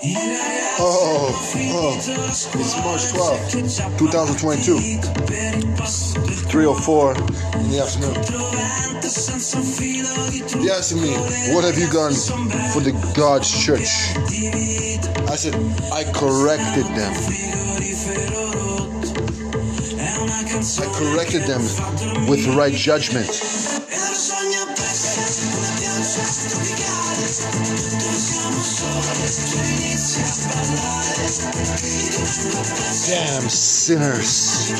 Oh, oh, it's March 12th, 2022, 3.04 in the afternoon. They asked me, what have you done for the God's church? I said, I corrected them. I corrected them with the right judgment. Damn sinners.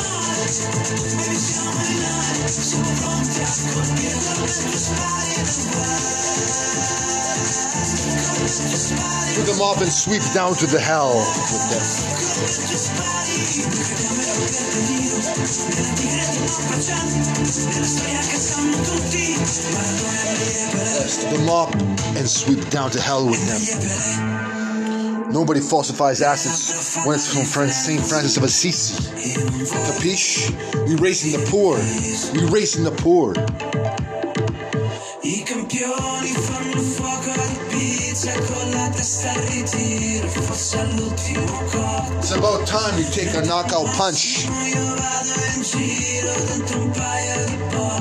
Pick them up and sweep down to the hell with them. Them up and sweep down to hell with them. Nobody falsifies assets when it's from St. Francis of Assisi. Capiche? We racing the poor. We racing the poor. It's about time you take a knockout punch.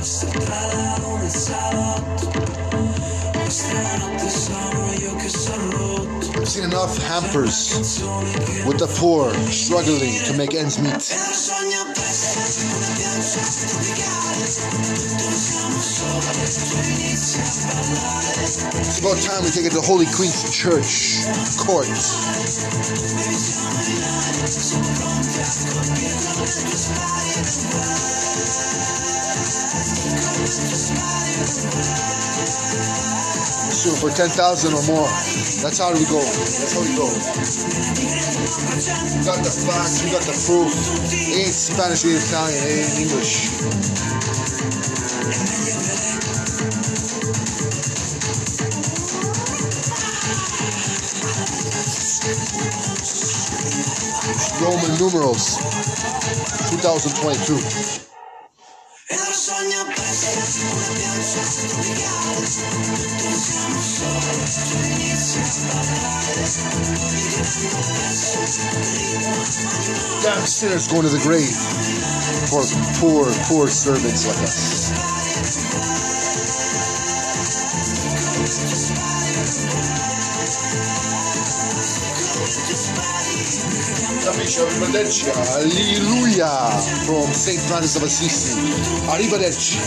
I've seen enough hampers with the poor struggling to make ends meet. It's about time we take it to Holy Queen's Church Court. Soon for 10,000 or more. That's how we go. That's how we go. We got the facts, we got the proof. It ain't Spanish, it ain't Italian, it ain't English. Roman numerals 2022. E ballare. Damn sinners going to the grave for poor, poor servants like us. Capisci? Arrivederci. From St. Francis of Assisi. Arrivederci.